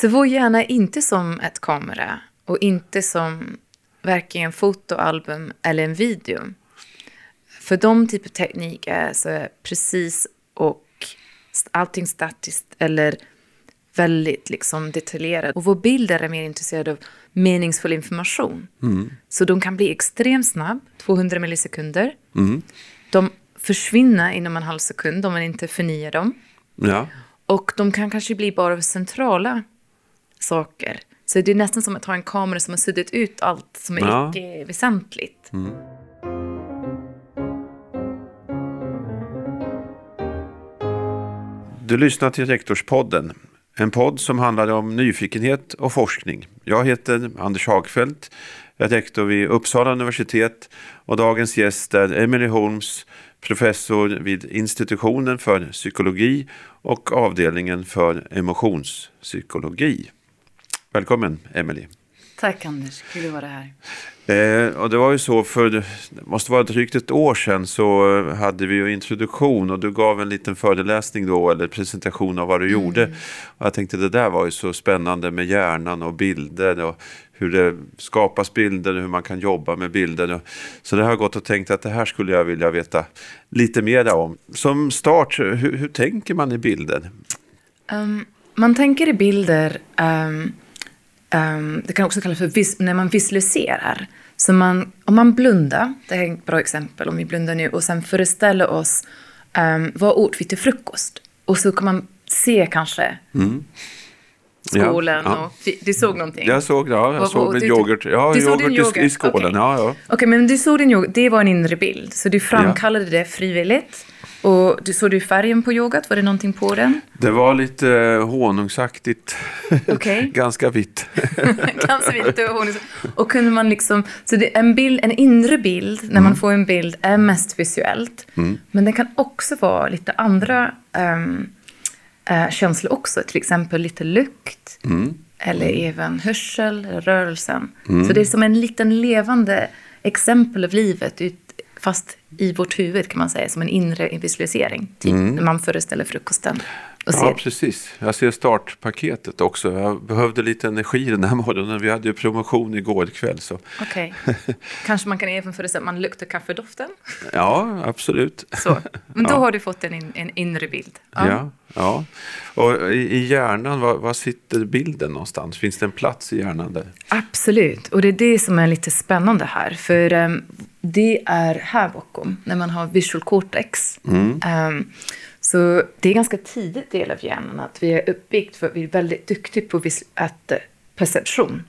Så vår hjärna är inte som ett kamera och inte som varken en fotoalbum eller en video. För de typer av teknik är så precis och allting statiskt eller väldigt liksom detaljerat. Och vår bilder är mer intresserade av meningsfull information. Mm. Så de kan bli extremt snabb, 200 millisekunder. Mm. De försvinner inom en halv sekund om man inte förnyar dem. Ja. Och de kan kanske bli bara centrala saker. Så det är nästan som att ha en kamera som har suddat ut allt som är Ja. icke väsentligt. Du lyssnar till Rektorspodden. En podd som handlar om nyfikenhet och forskning. Jag heter Anders Hagfeldt. Jag är rektor vid Uppsala universitet och dagens gäst är Emily Holmes, professor vid institutionen för psykologi och avdelningen för emotionspsykologi. Välkommen Emily. Tack Anders, kul att vara här. Eh, och det var ju så för, det måste vara drygt ett år sedan så hade vi ju introduktion och du gav en liten föreläsning då eller presentation av vad du gjorde. Och jag tänkte det där var ju så spännande med hjärnan och bilder och hur det skapas bilder och hur man kan jobba med bilder. Så det har gått och tänkt att det här skulle jag vilja veta lite mer om. Som start, hur, hur tänker man i bilder? Ehm, man tänker i bilder, ehm, ehm, det kan också kallas för vis- när man visualiserar. Så man, om man blundar, det här är ett bra exempel, om vi blundar nu och sen föreställer oss um, vad åt vi till frukost? Och så kan man se kanske skålen Ja, ja. och du såg någonting? Jag såg, ja, jag Vad- såg du- yoghurt, ja, du såg din yoghurt, i- i yoghurt? skålen. Okej. Ja, ja. Okej, men du såg din yoghurt, det var en inre bild. Så du framkallade det frivilligt. Och du såg du färgen på yoghurt? Var det någonting på den? Det var lite eh, honungsaktigt. Okej. Ganska vitt. Ganska vitt och honung. Och kunde man liksom, så det är en bild, en inre bild, när man får en bild, är mest visuellt. Men det kan också vara lite andra um, känslor också, till exempel lite lukt. Eller även hörsel, rörelsen. Så det är som en liten levande exempel av livet, ut, fast i vårt huvud kan man säga, som en inre visualisering. Typ när man föreställer frukosten. Och ser Ja, precis. Jag ser startpaketet också. Jag behövde lite energi den här morgonen. Vi hade ju promotion igår kväll. Så. Okej. Kanske man kan även föreställa att man luktar kaffedoften. Ja, absolut. Så. Men då Ja. har du fått en, in, en inre bild. Ja. Ja, Och i, i hjärnan, var, var sitter bilden någonstans? Finns det en plats i hjärnan där? Absolut. Och det är det som är lite spännande här. För ehm, det är här bakom, när man har visual cortex. Ehm, så det är ganska tidigt del av hjärnan att vi är uppbyggt för att vi är väldigt duktiga på att, eh, perception.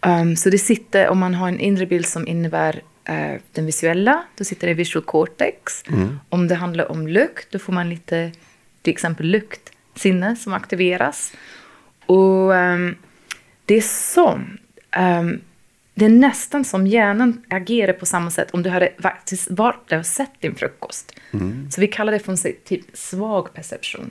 Ehm, så det sitter, om man har en inre bild som innebär eh, den visuella, då sitter det i visual cortex. Om det handlar om lukt, då får man lite, till exempel luktsinne som aktiveras. Och ehm, det är som, det är nästan som hjärnan agerar på samma sätt om du hade faktiskt varit där och sett din frukost. Så vi kallar det för en typ svag perception.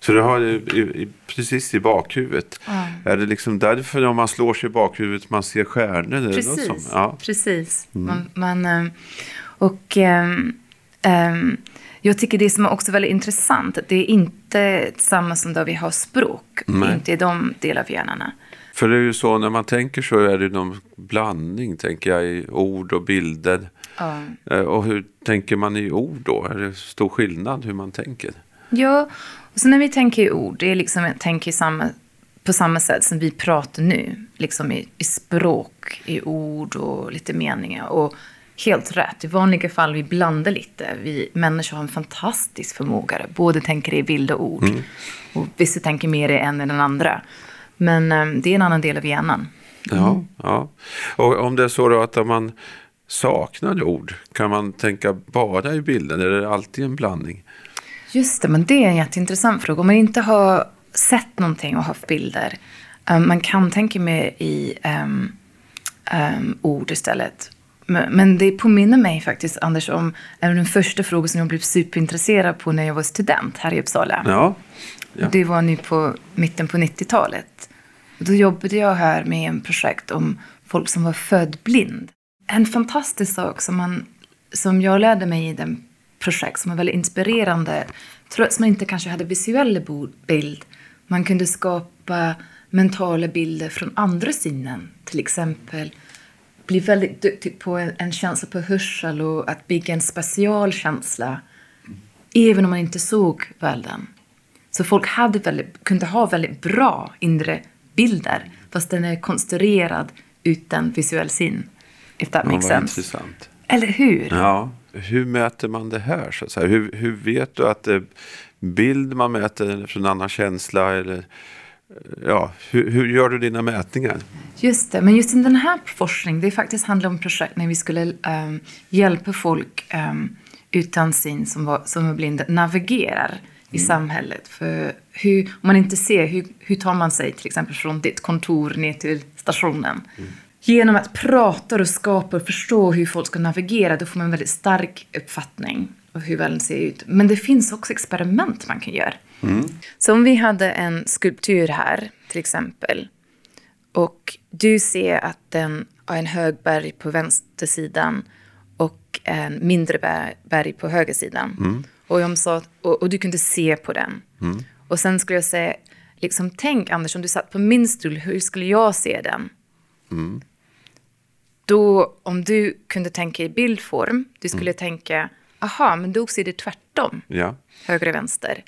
Så du har i, i, precis i bakhuvudet. Är det liksom därför om man slår sig i bakhuvudet man ser stjärnor? Eller något Precis, sånt? Ja. precis. Man, man, ehm, och ehm, ehm, jag tycker det som är också väldigt intressant, att det är inte samma som där vi har språk, inte i de delar av hjärnorna. För det är ju så när man tänker så är det någon blandning tänker jag i ord och bilder. Eh, Och hur tänker man i ord då? Är det stor skillnad hur man tänker? Ja, och så när vi tänker i ord, det är liksom tänka i samma, på samma sätt som vi pratar nu. Liksom i, i språk, i ord och lite meningar. Och helt rätt, i vanliga fall vi blandar lite. Vi människor har en fantastisk förmåga både tänka i bild och ord. Och vissa tänker mer i en än den andra. Men eh, det är en annan del av hjärnan. Ja, ja. Och om det är så då att om man saknar ord, kan man tänka bara i bilden? Eller är det alltid en blandning? Just det, men det är en jätteintressant fråga. Om man inte har sett någonting och haft bilder, um, man kan tänka mer i um, um, ord istället. Men, men det påminner mig faktiskt, Anders, om en den första frågan som jag blev superintresserad på när jag var student här i Uppsala. Ja, ja. Det var nu på mitten på 90-talet. Och Då jobbade jag här med en projekt om folk som var född blind. En fantastisk sak som, man, som jag lärde mig i den projekt som var väldigt inspirerande, trots man inte kanske hade visuell bild, Man kunde skapa mentala bilder från andra sinnen. Till exempel bli väldigt duktig på en, en känsla på hörsel och att bygga en specialkänsla. Även om man inte såg världen. Så folk hade väldigt, kunde ha väldigt bra inre bilder. Fast den är konstruerad utan visuell syn. If that Ja, makes vad sense. intressant. Eller hur? Ja, hur mäter man det här? Så att säga? Hur, hur vet du att det bild man mäter från en annan känsla? Eller, ja, hur, hur gör du dina mätningar? Just det, men just i den här forskningen, det faktiskt handlar om projekt när vi skulle ehm, hjälpa folk ehm, utan syn som, var, som är blinda navigerar i samhället. För hur, om man inte ser, hur, hur tar man sig till exempel från ditt kontor ner till stationen? Genom att prata och skapa och förstå hur folk ska navigera, då får man en väldigt stark uppfattning av hur världen ser ut. Men det finns också experiment man kan göra. Så om vi hade en skulptur här, till exempel, och du ser att den har en hög berg på vänstersidan och en mindre berg, berg på högersidan. Och, jag sa, och, och du kunde se på den. Och sen skulle jag säga, liksom, tänk Anders, om du satt på min stol, hur skulle jag se den? Då, om du kunde tänka i bildform, du skulle tänka, aha, men då ser det tvärtom Ja, höger och vänster.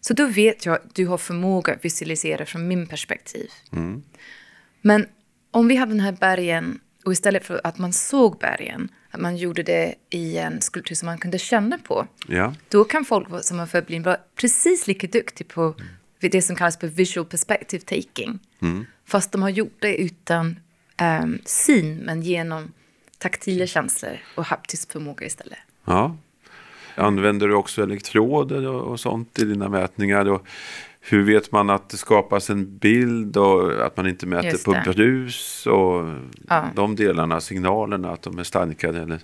Så då vet jag att du har förmåga att visualisera från min perspektiv. Men om vi hade den här bergen och istället för att man såg bergen, att man gjorde det i en skulptur som man kunde känna på, ja, då kan folk som är förblinda vara precis lika duktiga på det som kallas för visual perspective taking. Fast de har gjort det utan um, syn, men genom taktila känslor och haptisk förmåga istället. ja. Använder du också elektroder och, och sånt i dina mätningar? Och hur vet man att det skapas en bild och att man inte mäter på brus och Ja. de delarna, signalerna, att de är starkare? Eller?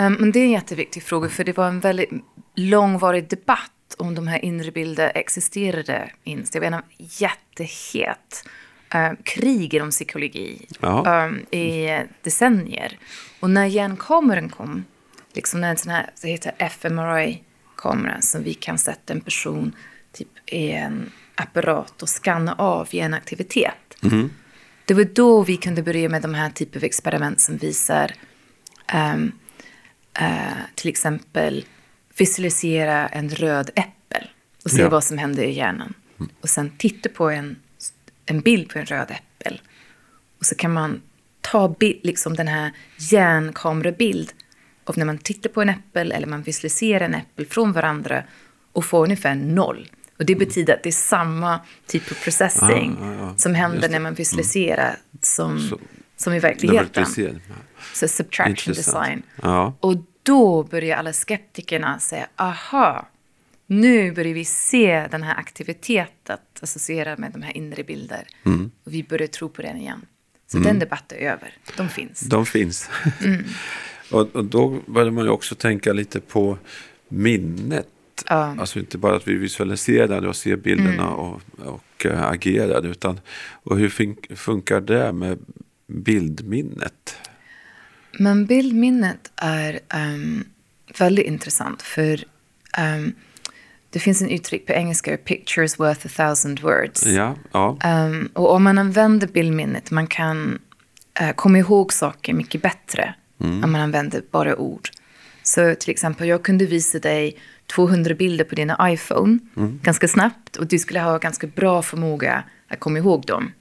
Um, men det är en jätteviktig fråga, för det var en väldigt långvarig debatt om de här inre bilderna existerade. Inst. Det var en jättehet uh, krig inom psykologi um, i decennier. Och när hjärnkameran kom, liksom när en sån här, det heter fMRI-kamera, som vi kan sätta en person typ i en apparat och skanna av hjärnaktivitet. Det var då vi kunde börja med de här typer av experiment som visar ehm, eh, till exempel visualisera en röd äppel och se Ja. vad som händer i hjärnan. Och sen titta på en, en bild på en röd äppel. Och så kan man ta bild, liksom den här hjärnkamerabild av när man tittar på en äppel eller man visualiserar en äppel från varandra och får ungefär noll. Och det betyder att det är samma typ av processing Ah, ja, ja. som händer när man visualiserar som, Så- som i verkligheten. Så subtraction Intressant. design. Ja. Och då börjar alla skeptikerna säga, aha, nu börjar vi se den här aktiviteten associerad med de här inre bilder. Mm. Och vi börjar tro på den igen. Så den debatten är över. De finns. De finns. Mm. och, och då börjar man ju också tänka lite på minnet. Ja. Mm. Alltså inte bara att vi visualiserar och ser bilderna och, och äh, agerar. Utan, och hur fun- funkar det med bildminnet? Men bildminnet är ehm, väldigt intressant för ehm, det finns en uttryck på engelska, pictures worth a thousand words. Ja, ja, Ehm, och om man använder bildminnet, man kan eh, komma ihåg saker mycket bättre om man använder bara ord. Så till exempel, jag kunde visa dig 200 bilder på din iPhone ganska snabbt och du skulle ha ganska bra förmåga att komma ihåg dem.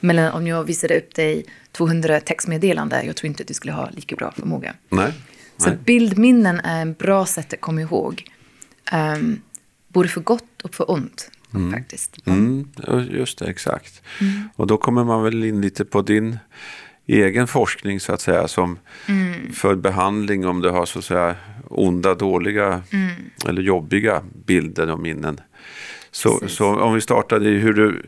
Men om jag visade upp dig 200 textmeddelanden, jag tror inte att du skulle ha lika bra förmåga. nej. Så nej. bildminnen är en bra sätt att komma ihåg. Um, både för gott och för ont, faktiskt. Mm, just det, exakt. Och då kommer man väl in lite på din egen forskning så att säga som för behandling om du har så att säga onda, dåliga eller jobbiga bilder och minnen. Så, så om vi startade hur du,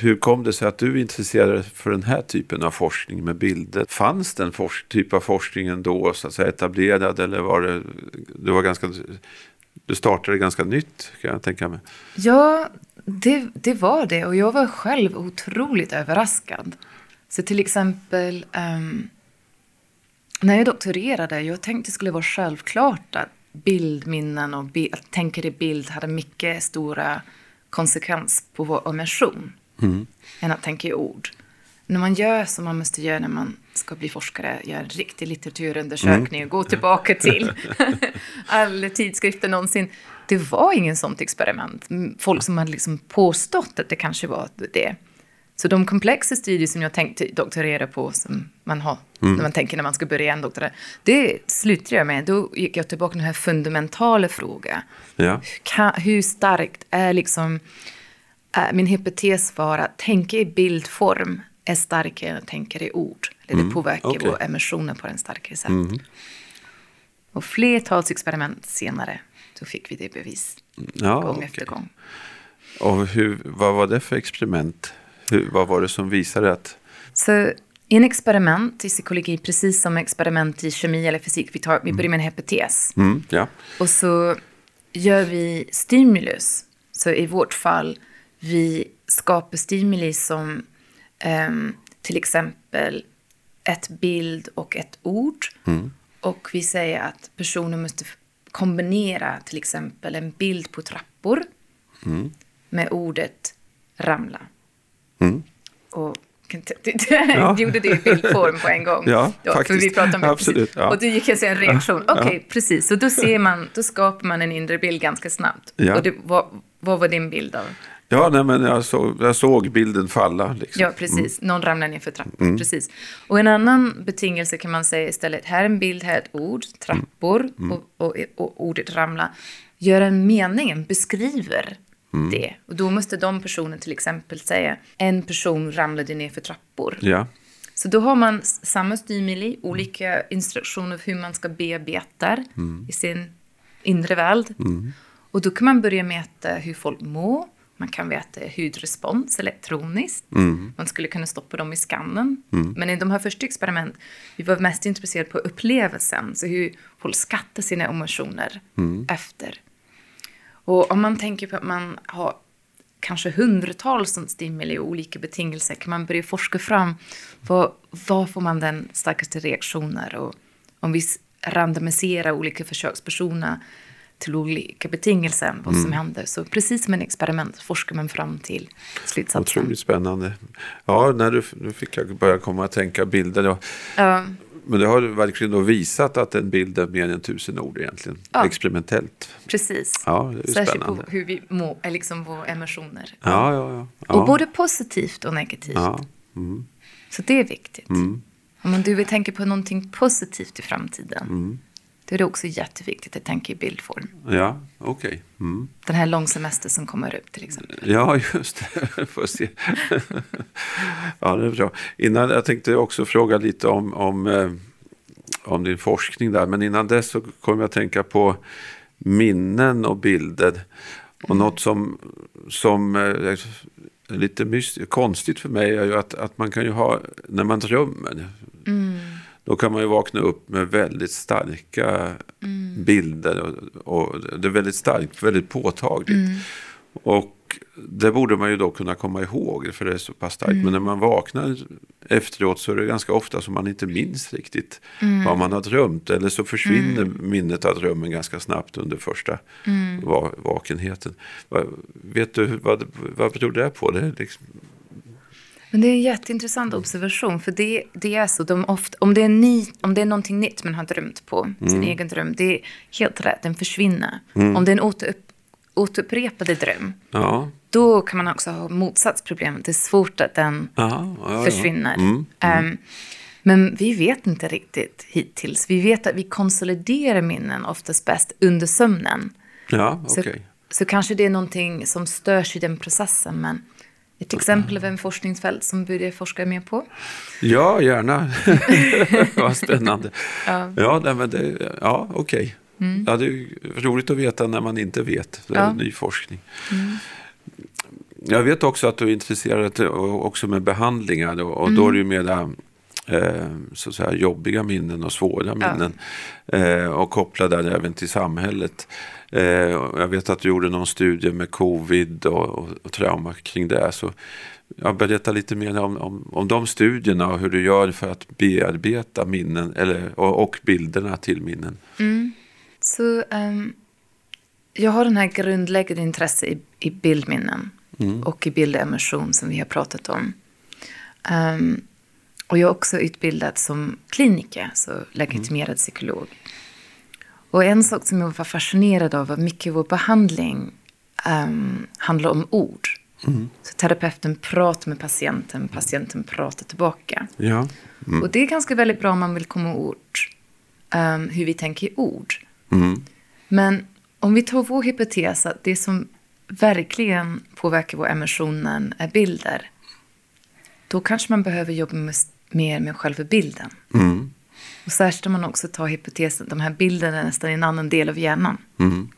hur kom det sig att du intresserade dig för den här typen av forskning med bilder? Fanns den typ av forskningen då så att säga etablerad eller var det, du var ganska, du startade ganska nytt kan jag tänka mig. Ja, det, det var det. Och jag var själv otroligt överraskad. Så till exempel, ehm, när jag doktorerade, jag tänkte det skulle vara självklart att bildminnen och bi tänker i bild hade mycket stora konsekvens på vår immersion mm. än att tänka i ord. När man gör som man måste göra när man ska bli forskare, göra en riktig litteraturundersökning och gå tillbaka till alla tidskrifter någonsin. Det var ingen sånt experiment. Folk som hade liksom påstått att det kanske var det. Så de komplexa studier som jag tänkte doktorera på, som man har mm. när man tänker när man ska börja en doktorera, det slutade jag med. Då gick jag tillbaka till den här fundamentala frågan. Ja. hur starkt är liksom, äh, min hypotes var att tänka i bildform är starkare än att tänka i ord. Eller det mm. påverkar okay. våra emotioner på en starkare sätt. Mm. Och flertals experiment senare, då fick vi det bevis. Ja, gång okay. efter gång. Och hur, vad var det för experiment? Hur, vad var det som visade att... Så en experiment i psykologi, precis som experiment i kemi eller fysik, vi, tar, vi börjar med en hypotes. Mm, ja. Och så gör vi stimulus. Så i vårt fall, vi skapar stimuli som um, till exempel ett bild och ett ord. Mm. Och vi säger att personen måste kombinera till exempel en bild på trappor mm. med ordet ramla. Mm. Och ja. gjorde det i bildform på en gång. Ja, då, faktiskt. För vi pratade om Absolut, ja. Och du gick jag se en reaktion. Okej, okay, precis. Så då ser man, då skapar man en inre bild ganska snabbt. Ja. Och det, vad, vad var din bild av? Ja, nej, men jag, så, jag såg bilden falla. Liksom. Ja, precis. Mm. Någon ramlar ner för trappan. Mm. Precis. Och en annan betingelse kan man säga istället, här är en bild, här är ett ord, trappor mm. mm. och, och, och, ordet ramla. Gör en mening, en beskriver mm. det. Och då måste de personerna till exempel säga, en person ramlade ner för trappor. Ja. Så då har man samma stimuli, olika instruktioner för hur man ska bearbeta mm. i sin inre värld. Och då kan man börja mäta hur folk mår man kan mäta hudrespons elektroniskt. Mm. Man skulle kunna stoppa dem i skannen. Mm. Men i de här första experiment, vi var mest intresserade på upplevelsen. Så hur folk skattar sina emotioner mm. efter. Och om man tänker på att man har kanske hundratals stimuli och olika betingelser kan man börja forska fram vad, vad får man den starkaste reaktioner och om vi randomiserar olika försökspersoner till olika betingelser vad som mm. händer. Så precis som en experiment forskar man fram till slutsatsen. Otroligt spännande. Ja, när du, nu fick jag börja komma att tänka bilder. Då. Ja. Men det har verkligen då visat att en bild är mer än tusen ord egentligen. Ja. Experimentellt. Precis. Ja, det är Särskilt spännande. på hur vi mår, liksom våra emotioner. Ja, ja, ja. ja. Och både positivt och negativt. Ja. Mm. Så det är viktigt. Mm. Om du vill tänka på någonting positivt i framtiden. Mm då är det också jätteviktigt att tänka i bildform. Ja, okej. Okay. Mm. Den här långsemester som kommer upp till exempel. Ja, just det. Får se. ja, det är bra. Innan, jag tänkte också fråga lite om, om, eh, om din forskning där. Men innan dess så kommer jag att tänka på minnen och bilder. Och mm. något som, som eh, är lite myst, konstigt för mig är ju att, att man kan ju ha, när man drömmer. Mm då kan man ju vakna upp med väldigt starka mm. bilder. Och, och, det är väldigt starkt, väldigt påtagligt. Mm. Och det borde man ju då kunna komma ihåg, för det är så pass starkt. Mm. Men när man vaknar efteråt så är det ganska ofta som man inte minns riktigt mm. vad man har drömt. Eller så försvinner mm. minnet av drömmen ganska snabbt under första mm. vakenheten. Vet du vad, vad beror det på? Det liksom, men det är en jätteintressant observation. För det, det är så, de ofta, om, det är ny, om det är någonting nytt man har drömt på, mm. sin egen dröm, det är helt rätt, den försvinner. Mm. Om det är en återupp, återupprepade dröm, ja. då kan man också ha motsatsproblemet. Det är svårt att den ja, ja, försvinner. Mm. Um, men vi vet inte riktigt hittills. Vi vet att vi konsoliderar minnen oftast bäst under sömnen. Ja, okay. så, så kanske det är någonting som störs i den processen. Men ett exempel av en forskningsfält som borde forska mer på? Ja, gärna. Vad spännande. ja, ja, nej, men det, ja okej. Okay. Mm. Ja, det är roligt att veta när man inte vet. Det är ja. ny forskning. Mm. Jag vet också att du är intresserad också med behandlingar och, och mm. då är det ju mera eh, så att säga, jobbiga minnen och svåra minnen. Ja. Eh, och koppla där även till samhället. Eh, jag vet att du gjorde någon studie med covid och, och, och trauma kring det. Så jag berätta lite mer om, om, om de studierna och hur du gör för att bearbeta minnen eller, och, och bilderna till minnen. Mm. Så um, jag har den här grundläggande intresse i, i bildminnen mm. och i bildemotion som vi har pratat om. Um, och jag är också utbildad som kliniker, så legitimerad mm. psykolog. Och en sak som jag var fascinerad av var mycket vår behandling um, handlar om ord. Mm. Så terapeuten pratar med patienten, patienten pratar tillbaka. Ja. Mm. Och det är ganska väldigt bra om man vill komma åt um, hur vi tänker i ord. Mm. Men om vi tar vår hypotes att det som verkligen påverkar våra emotioner är bilder. Då kanske man behöver jobba med, mer med själva bilden. Mm. Och särskilt om man också tar hypotesen att de här bilderna är nästan en annan del av hjärnan. Mm.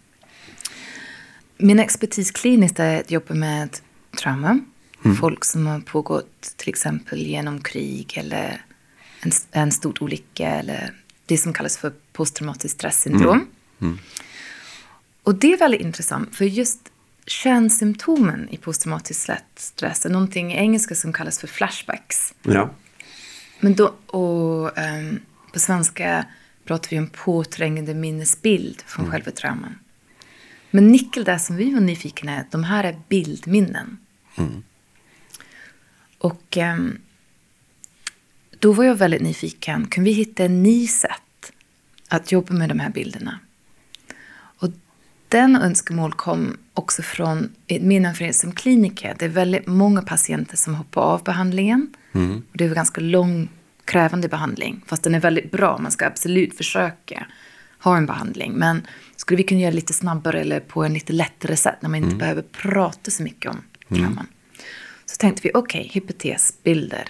Min expertis kliniskt är att jobba med trauma. Mm. Folk som har pågått till exempel genom krig eller en, en stor olycka eller det som kallas för posttraumatiskt stresssyndrom. Mm. Mm. Och det är väldigt intressant för just kärnsymptomen i posttraumatisk stress är någonting i engelska som kallas för flashbacks. Ja. Men då, och um, på svenska pratar vi om påträngande minnesbild från mm. själva trauman. Men nyckeln där som vi var nyfikna är de här är bildminnen. Mm. Och um, då var jag väldigt nyfiken. Kan vi hitta en ny sätt att jobba med de här bilderna? Den önskemål kom också från min erfarenhet som kliniker. Det är väldigt många patienter som hoppar av behandlingen. Mm. Och det är en ganska lång, krävande behandling. Fast den är väldigt bra. Man ska absolut försöka ha en behandling. Men skulle vi kunna göra lite snabbare eller på en lite lättare sätt när man inte mm. behöver prata så mycket om trauman. Mm. Så tänkte vi, okej, okay, hypotes, bilder.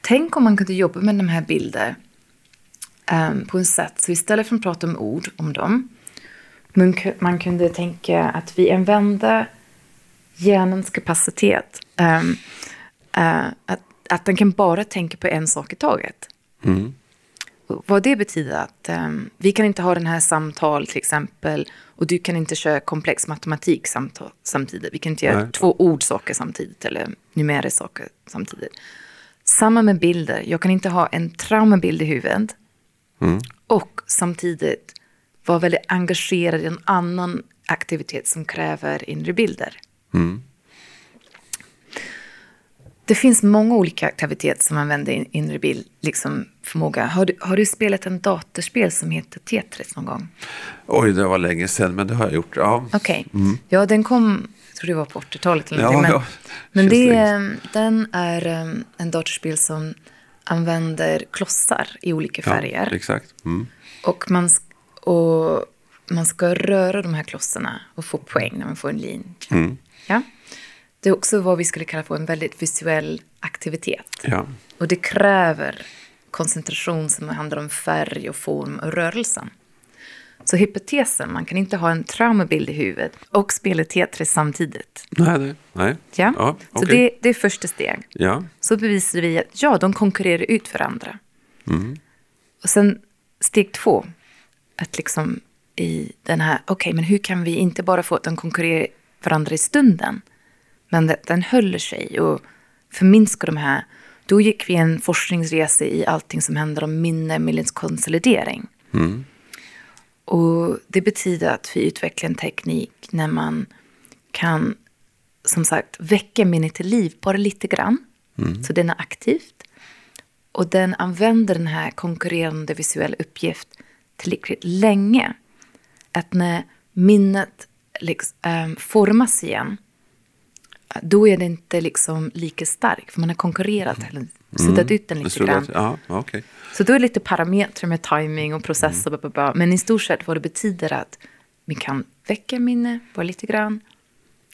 Tänk om man kunde jobba med de här bilderna um, på ett sätt så istället för att prata om ord om dem man, kunde tänka att vi använder hjärnans kapacitet. Um, uh, att, att den kan bara tänka på en sak i taget. Mm. Vad det betyder att um, vi kan inte ha den här samtal till exempel och du kan inte köra komplex matematik samtal, samtidigt. Vi kan inte göra Nej. två ordsaker samtidigt eller numeriska saker samtidigt. Samma med bilder. Jag kan inte ha en traumabild i huvudet mm. och samtidigt vara väldigt engagerad i en annan aktivitet som kräver inre bilder. Mm. Det finns många olika aktiviteter som använder inre bild, liksom förmåga. Har du, har du spelat en datorspel som heter Tetris någon gång? Oj, det var länge sedan, men det har jag gjort. Ja. Okej. Okay. Mm. Ja, den kom, jag tror det var på 80-talet eller ja, Men, ja. men det, den är um, en datorspel som använder klossar i olika färger. Ja, exakt. Mm. Och man, och man ska röra de här klossarna och få poäng när man får en linje. Mm. Ja? Det är också vad vi skulle kalla för en väldigt visuell aktivitet. Ja. Och det kräver koncentration som handlar om färg och form och rörelsen. Så hypotesen, man kan inte ha en traumabild i huvudet och spela Tetris samtidigt. Nej, nej. nej. Ja? ja okay. Så det, det, är första steg. Ja. Så bevisar vi att ja, de konkurrerar ut varandra. Mm. Och sen steg två, att liksom i den här, okej, okay, men hur kan vi inte bara få att de konkurrerar varandra i stunden, men att den håller sig och förminskar de här. Då gick vi en forskningsresa i allting som händer om minne, minneskonsolidering. Mm. Och det betyder att vi utvecklar en teknik när man kan, som sagt, väcka minnet till liv bara lite grann. Mm. Så den är aktivt. Och den använder den här konkurrerande visuella uppgift tillräckligt länge. Att när minnet liksom, ähm, formas igen, då är det inte liksom lika starkt. För man har konkurrerat, mm. eller suddat ut den lite grann. Ja, okay. Så då är det lite parametrar med timing och process. Mm. Och bla. Men i stort sett vad det betyder att vi kan väcka minne bara lite grann.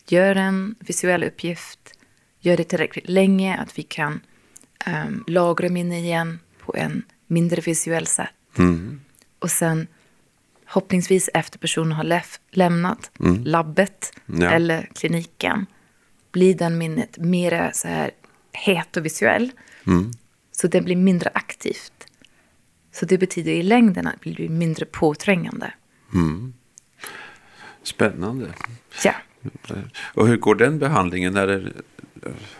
Gör en visuell uppgift. Gör det tillräckligt länge att vi kan um, lagra minne igen på en mindre visuell sätt. Mm. Och sen hoppningsvis efter personen har läf- lämnat mm. labbet ja. eller kliniken blir den minnet mer så här het och visuell. Mm. Så det blir mindre aktivt. Så det betyder i längden att det blir mindre påträngande. Mm. Spännande. Ja. Och hur går den behandlingen? När det,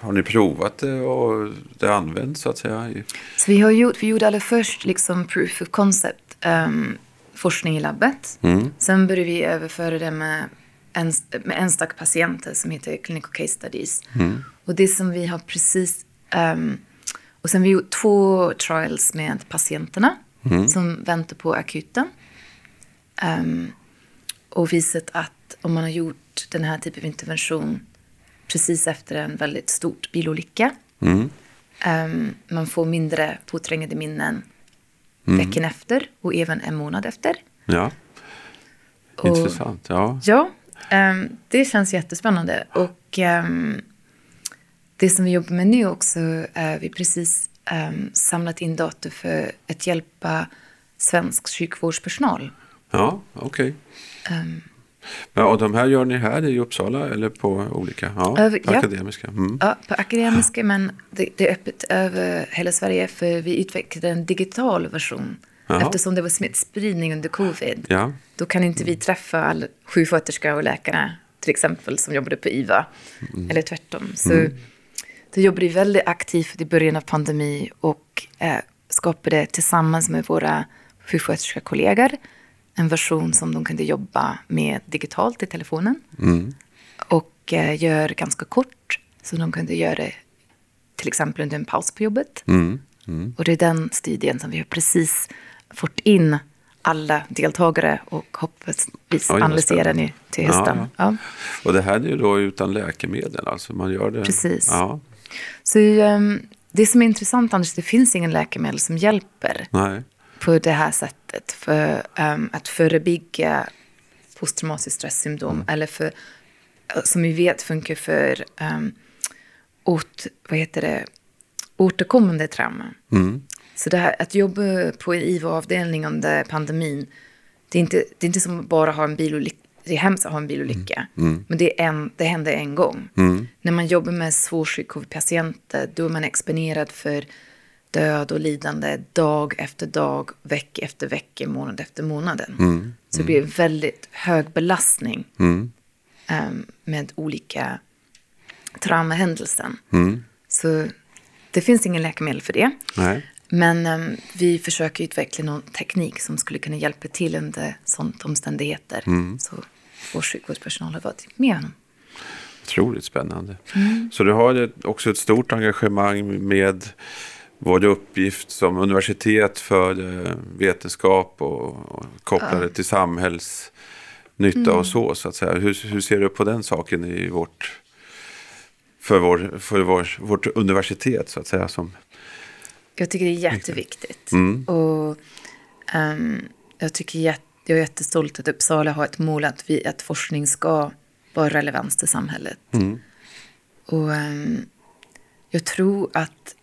har ni provat det och det används så att säga? Så vi, har gjort, vi gjorde allra först liksom proof of concept um, forskning i labbet. Sen började vi överföra det med, en, med enstaka patienter som heter Clinical Case Studies. Och det som vi har precis... ehm, och sen vi gjort två trials med patienterna som väntar på akuten. Ehm, och visat att om man har gjort den här typen av intervention precis efter en väldigt stort bilolycka. ehm, man får mindre påträngande minnen veckan efter och även en månad efter. Ja, Och- intressant. Ja. Ja, ehm, det känns jättespännande. Och ehm, det som vi jobbar med nu också är vi precis ehm, samlat in data för att hjälpa svensk sjukvårdspersonal. Ja, okej. Ehm, Men, och de här gör ni här i Uppsala eller på olika? Ja, Över- ja. akademiska. Mm. Ja, på akademiska, men det, det är öppet över hela Sverige för vi utvecklade en digital version. Jaha. Eftersom det var smittspridning under covid. Ja. Då kan inte vi träffa alla sjuksköterskor och läkare, till exempel, som jobbade på IVA. Eller tvärtom. Så då jobbade vi väldigt aktivt i början av pandemi och eh, skapade tillsammans med våra sjuksköterskekollegor en version som de kunde jobba med digitalt i telefonen. Och eh, gör ganska kort, så de kunde göra det till exempel under en paus på jobbet. Och det är den studien som vi har precis fått in alla deltagare och hoppas vi Oj, vad analysera spännande. nu till hösten. Ja, Ja, Och det här är ju då utan läkemedel, alltså man gör det. Precis. Ja, Så ehm, det som är intressant Anders, det finns ingen läkemedel som hjälper nej. På det här sättet för ehm, att förebygga posttraumatiskt stresssyndrom Mm. eller för, som vi vet funkar för um, åt, vad heter det, återkommande trauma. Mm. Så det här, att jobba på en IVA-avdelning under pandemin, det är inte, det är inte som att bara ha en bilolycka. Det är hemskt att ha en bilolycka, Mm. men det, är en, det händer en gång. När man jobbar med svårsjuk covid-patienter, då är man exponerad för död och lidande dag efter dag, vecka efter vecka, månad efter månaden. Så det blir en väldigt hög belastning ehm, med olika traumahändelser. Så det finns ingen läkemedel för det. nej. Men ehm, vi försöker utveckla någon teknik som skulle kunna hjälpa till under sådana omständigheter. Så vår sjukvårdspersonal har varit med honom. Otroligt spännande. Mm. Så du har också ett stort engagemang med vår uppgift som universitet för eh, vetenskap och, och koppla det till samhällsnytta Mm. och så, så att säga. Hur, hur ser du på den saken i vårt, för, vår, för vår, vårt universitet, så att säga? Som, Jag tycker det är jätteviktigt. Mm. Och ehm, jag, tycker jätte, jag är jättestolt att Uppsala har ett mål att, vi, att forskning ska vara relevans till samhället. Mm. Och ehm, jag tror att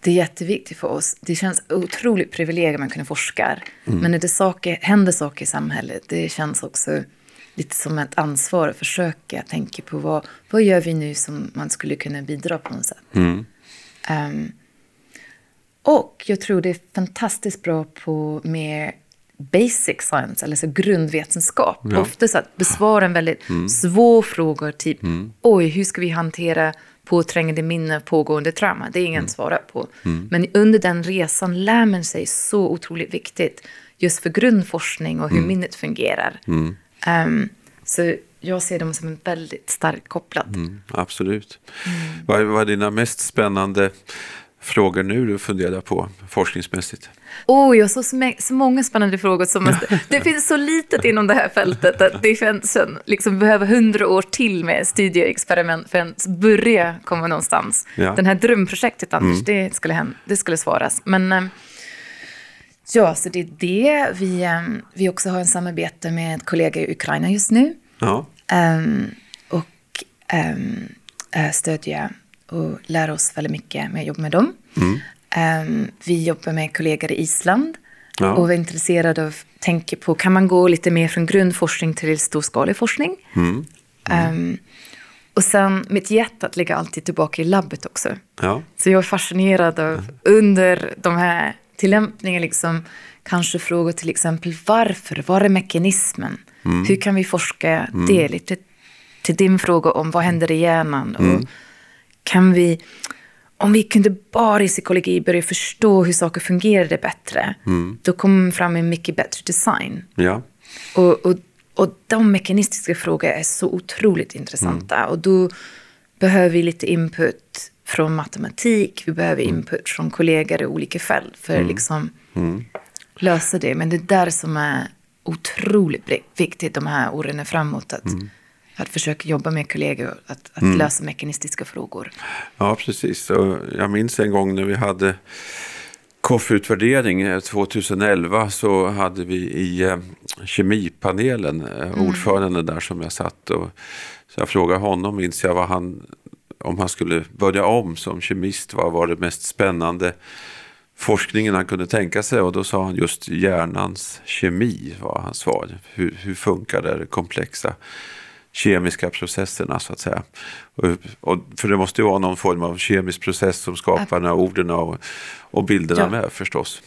det är jätteviktigt för oss. Det känns otroligt privilegium att kunna forska. Men när det saker, händer saker i samhället, det känns också lite som ett ansvar att försöka tänka på vad, vad gör vi nu som man skulle kunna bidra på något sätt. Ehm, och jag tror det är fantastiskt bra på mer basic science, eller så grundvetenskap. Ofta så att besvara en väldigt svår fråga, typ oj, hur ska vi hantera påträngande minne, pågående trauma? Det är ingen svarar på. Men under den resan lär man sig så otroligt viktigt just för grundforskning och hur minnet fungerar. Ehm, så jag ser dem som en väldigt starkt kopplat. mm, absolut. Vad, är- vad är dina mest spännande frågor nu du funderar på forskningsmässigt? Oh, jag har så, så många spännande frågor. Som måste, det finns så litet inom det här fältet att det finns en, liksom, behöver hundra år till med studieexperiment för att ens börja komma någonstans. Ja. Den här drömprojektet, Anders, det, skulle hem, det skulle svaras. Men eh, ja, så det är det. Vi, eh, vi också har en samarbete med kollegor i Ukraina just nu. Ja, Ehm, och um, stödja och lära oss väldigt mycket med att jobba med dem. Ehm, vi jobbar med kollegor i Island Ja. och var intresserade av tänka på, kan man gå lite mer från grundforskning till storskalig forskning? Ehm, och sen, mitt hjärta ligger alltid tillbaka i labbet också. ja, Så jag är fascinerad av under de här tillämpningarna, liksom, kanske frågor till exempel varför, vad är mekanismen? Hur kan vi forska det? Lite till din fråga om vad händer i hjärnan? Och kan vi, om vi kunde bara i psykologi börja förstå hur saker fungerade bättre, då kommer vi fram med mycket bättre design. Ja. Och, och, och de mekanistiska frågorna är så otroligt intressanta. Och då behöver vi lite input från matematik, vi behöver input från kollegor i olika fält för att liksom lösa det. Men det är där som är otroligt vi- viktigt de här åren framåt. Att, att försöka jobba med kollegor, att, att lösa mekanistiska frågor. Ja, precis. Och jag minns en gång när vi hade koffeutvärdering eh, 2011 så hade vi i eh, kemipanelen eh, ordföranden där som jag satt och så jag frågade honom, minns jag, vad han, om han skulle börja om som kemist, vad var det mest spännande forskningen han kunde tänka sig och då sa han just hjärnans kemi var hans svar. Hur, hur funkar det komplexa kemiska processerna så att säga. Och, och, för det måste ju vara någon form av kemisk process som skapar de här orden och, och bilderna Ja. med förstås.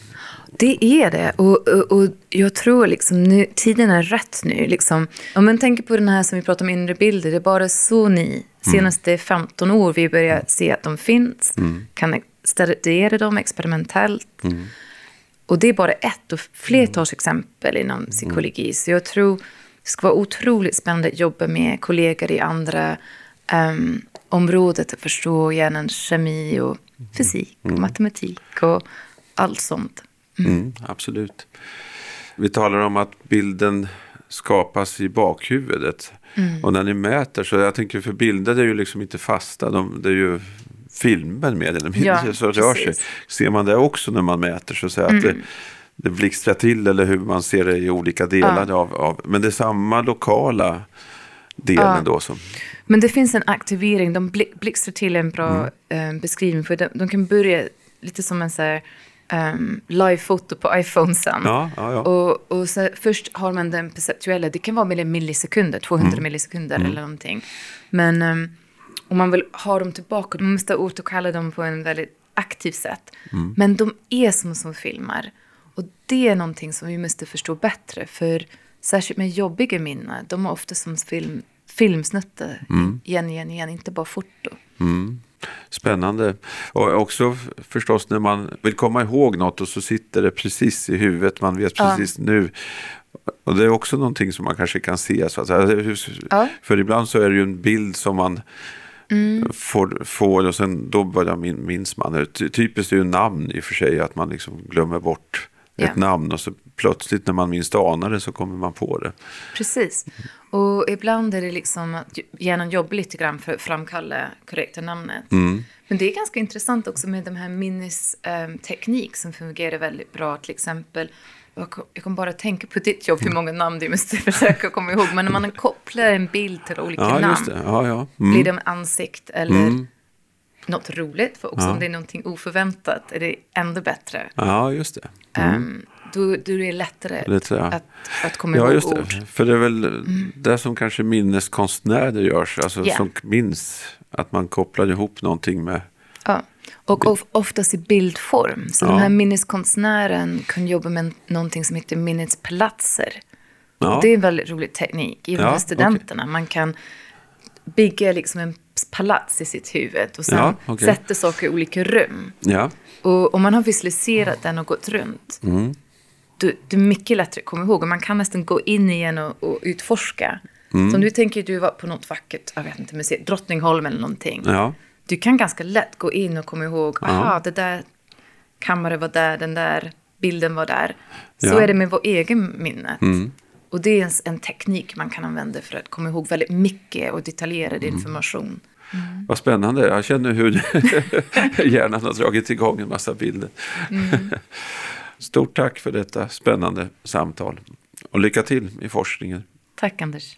Det är det. Och, och, och jag tror liksom nu, tiden är rätt nu. Liksom. Om man tänker på den här som vi pratar om inre bilder, det är bara så ni, senaste 15 år, vi börjar se att de finns, kan studera dem experimentellt. Och det är bara ett och flertals exempel inom psykologi. Så jag tror det ska vara otroligt spännande att jobba med kollegor i andra um, områden att förstå hjärnans kemi och fysik och matematik och allt sånt. Mm, absolut. Vi talar om att bilden skapas i bakhuvudet. Mm. Och när ni mäter så, jag tänker för bilder är ju liksom inte fasta, de, det är ju filmer med eller mindre Ja, så rör sig. precis. Mm. Ser man det också när man mäter så att säga att det, det blixtrar till eller hur man ser det i olika delar av, av, men det är samma lokala delen Ja. då som, Men det finns en aktivering, de bli- blixtrar till en bra Mm. eh, beskrivning. För de, de kan börja lite som en så här, um, live-foto på iPhonesen. ja, ja, ja. Och, och så först har man den perceptuella, det kan vara millisekunder, 200 Mm. millisekunder eller någonting. Men um, om man vill ha dem tillbaka, då måste man återkalla dem på en väldigt aktivt sätt. Mm. Men de är som små filmer. Och det är någonting som vi måste förstå bättre. För särskilt med jobbiga minnen, de är ofta som film, filmsnuttar. Mm. Igen, igen, igen, inte bara foto. Spännande. Och också förstås när man vill komma ihåg något och så sitter det precis i huvudet. Man vet Ja. precis nu. Och det är också någonting som man kanske kan se. Så att. Hur- Ja. Mm. För ibland så är det ju en bild som man får, får och sen då börjar min, minns man. Typiskt är ju namn i och för sig att man liksom glömmer bort Ja. ett namn och så plötsligt när man minst anar det så kommer man på det. Precis. Och ibland är det liksom att hjärnan jobbar lite grann för att framkalla korrekta namnet. Men det är ganska intressant också med de här minnesteknik som fungerar väldigt bra. Till exempel, jag kom- jag kommer bara tänka på ditt jobb, hur många namn du måste försöka komma ihåg. Men när man kopplar en bild till olika Ja, namn. Ja, ja. Mm. blir det en ansikt eller något roligt? För också Ja. om det är någonting oförväntat är det ännu bättre. ja, just det. Um, då, då är det lättare Lättare, ja. att, att komma Ja, ihåg just ord. det. För det är väl det som kanske minneskonstnärer görs. Alltså Ja. som minns att man kopplar ihop någonting med. Ja. Och of, oftast i bildform. Så Ja. den här minneskonstnären kan jobba med någonting som heter minnesplatser. Ja, Det är en väldigt rolig teknik, även Ja, för studenterna. Man kan bygga liksom en palats i sitt huvud och sen Ja, okej. sätta saker i olika rum. ja. Och om man har visualiserat den och gått runt, Mm. då, det är mycket lättare att komma ihåg. Och man kan nästan gå in igen och, och utforska. Mm. Så om du tänker att du var på något vackert, jag vet inte, museum, Drottningholm eller någonting. ja. Du kan ganska lätt gå in och komma ihåg, aha, det där kammaren var där, den där bilden var där. Så. Mm. är det med vår egen minne. Och det är en, en teknik man kan använda för att komma ihåg väldigt mycket och detaljerad Mm. information. Vad spännande. Jag känner hur hjärnan har dragit igång en massa bilder. Stort tack för detta spännande samtal. Och lycka till i forskningen. Tack Anders.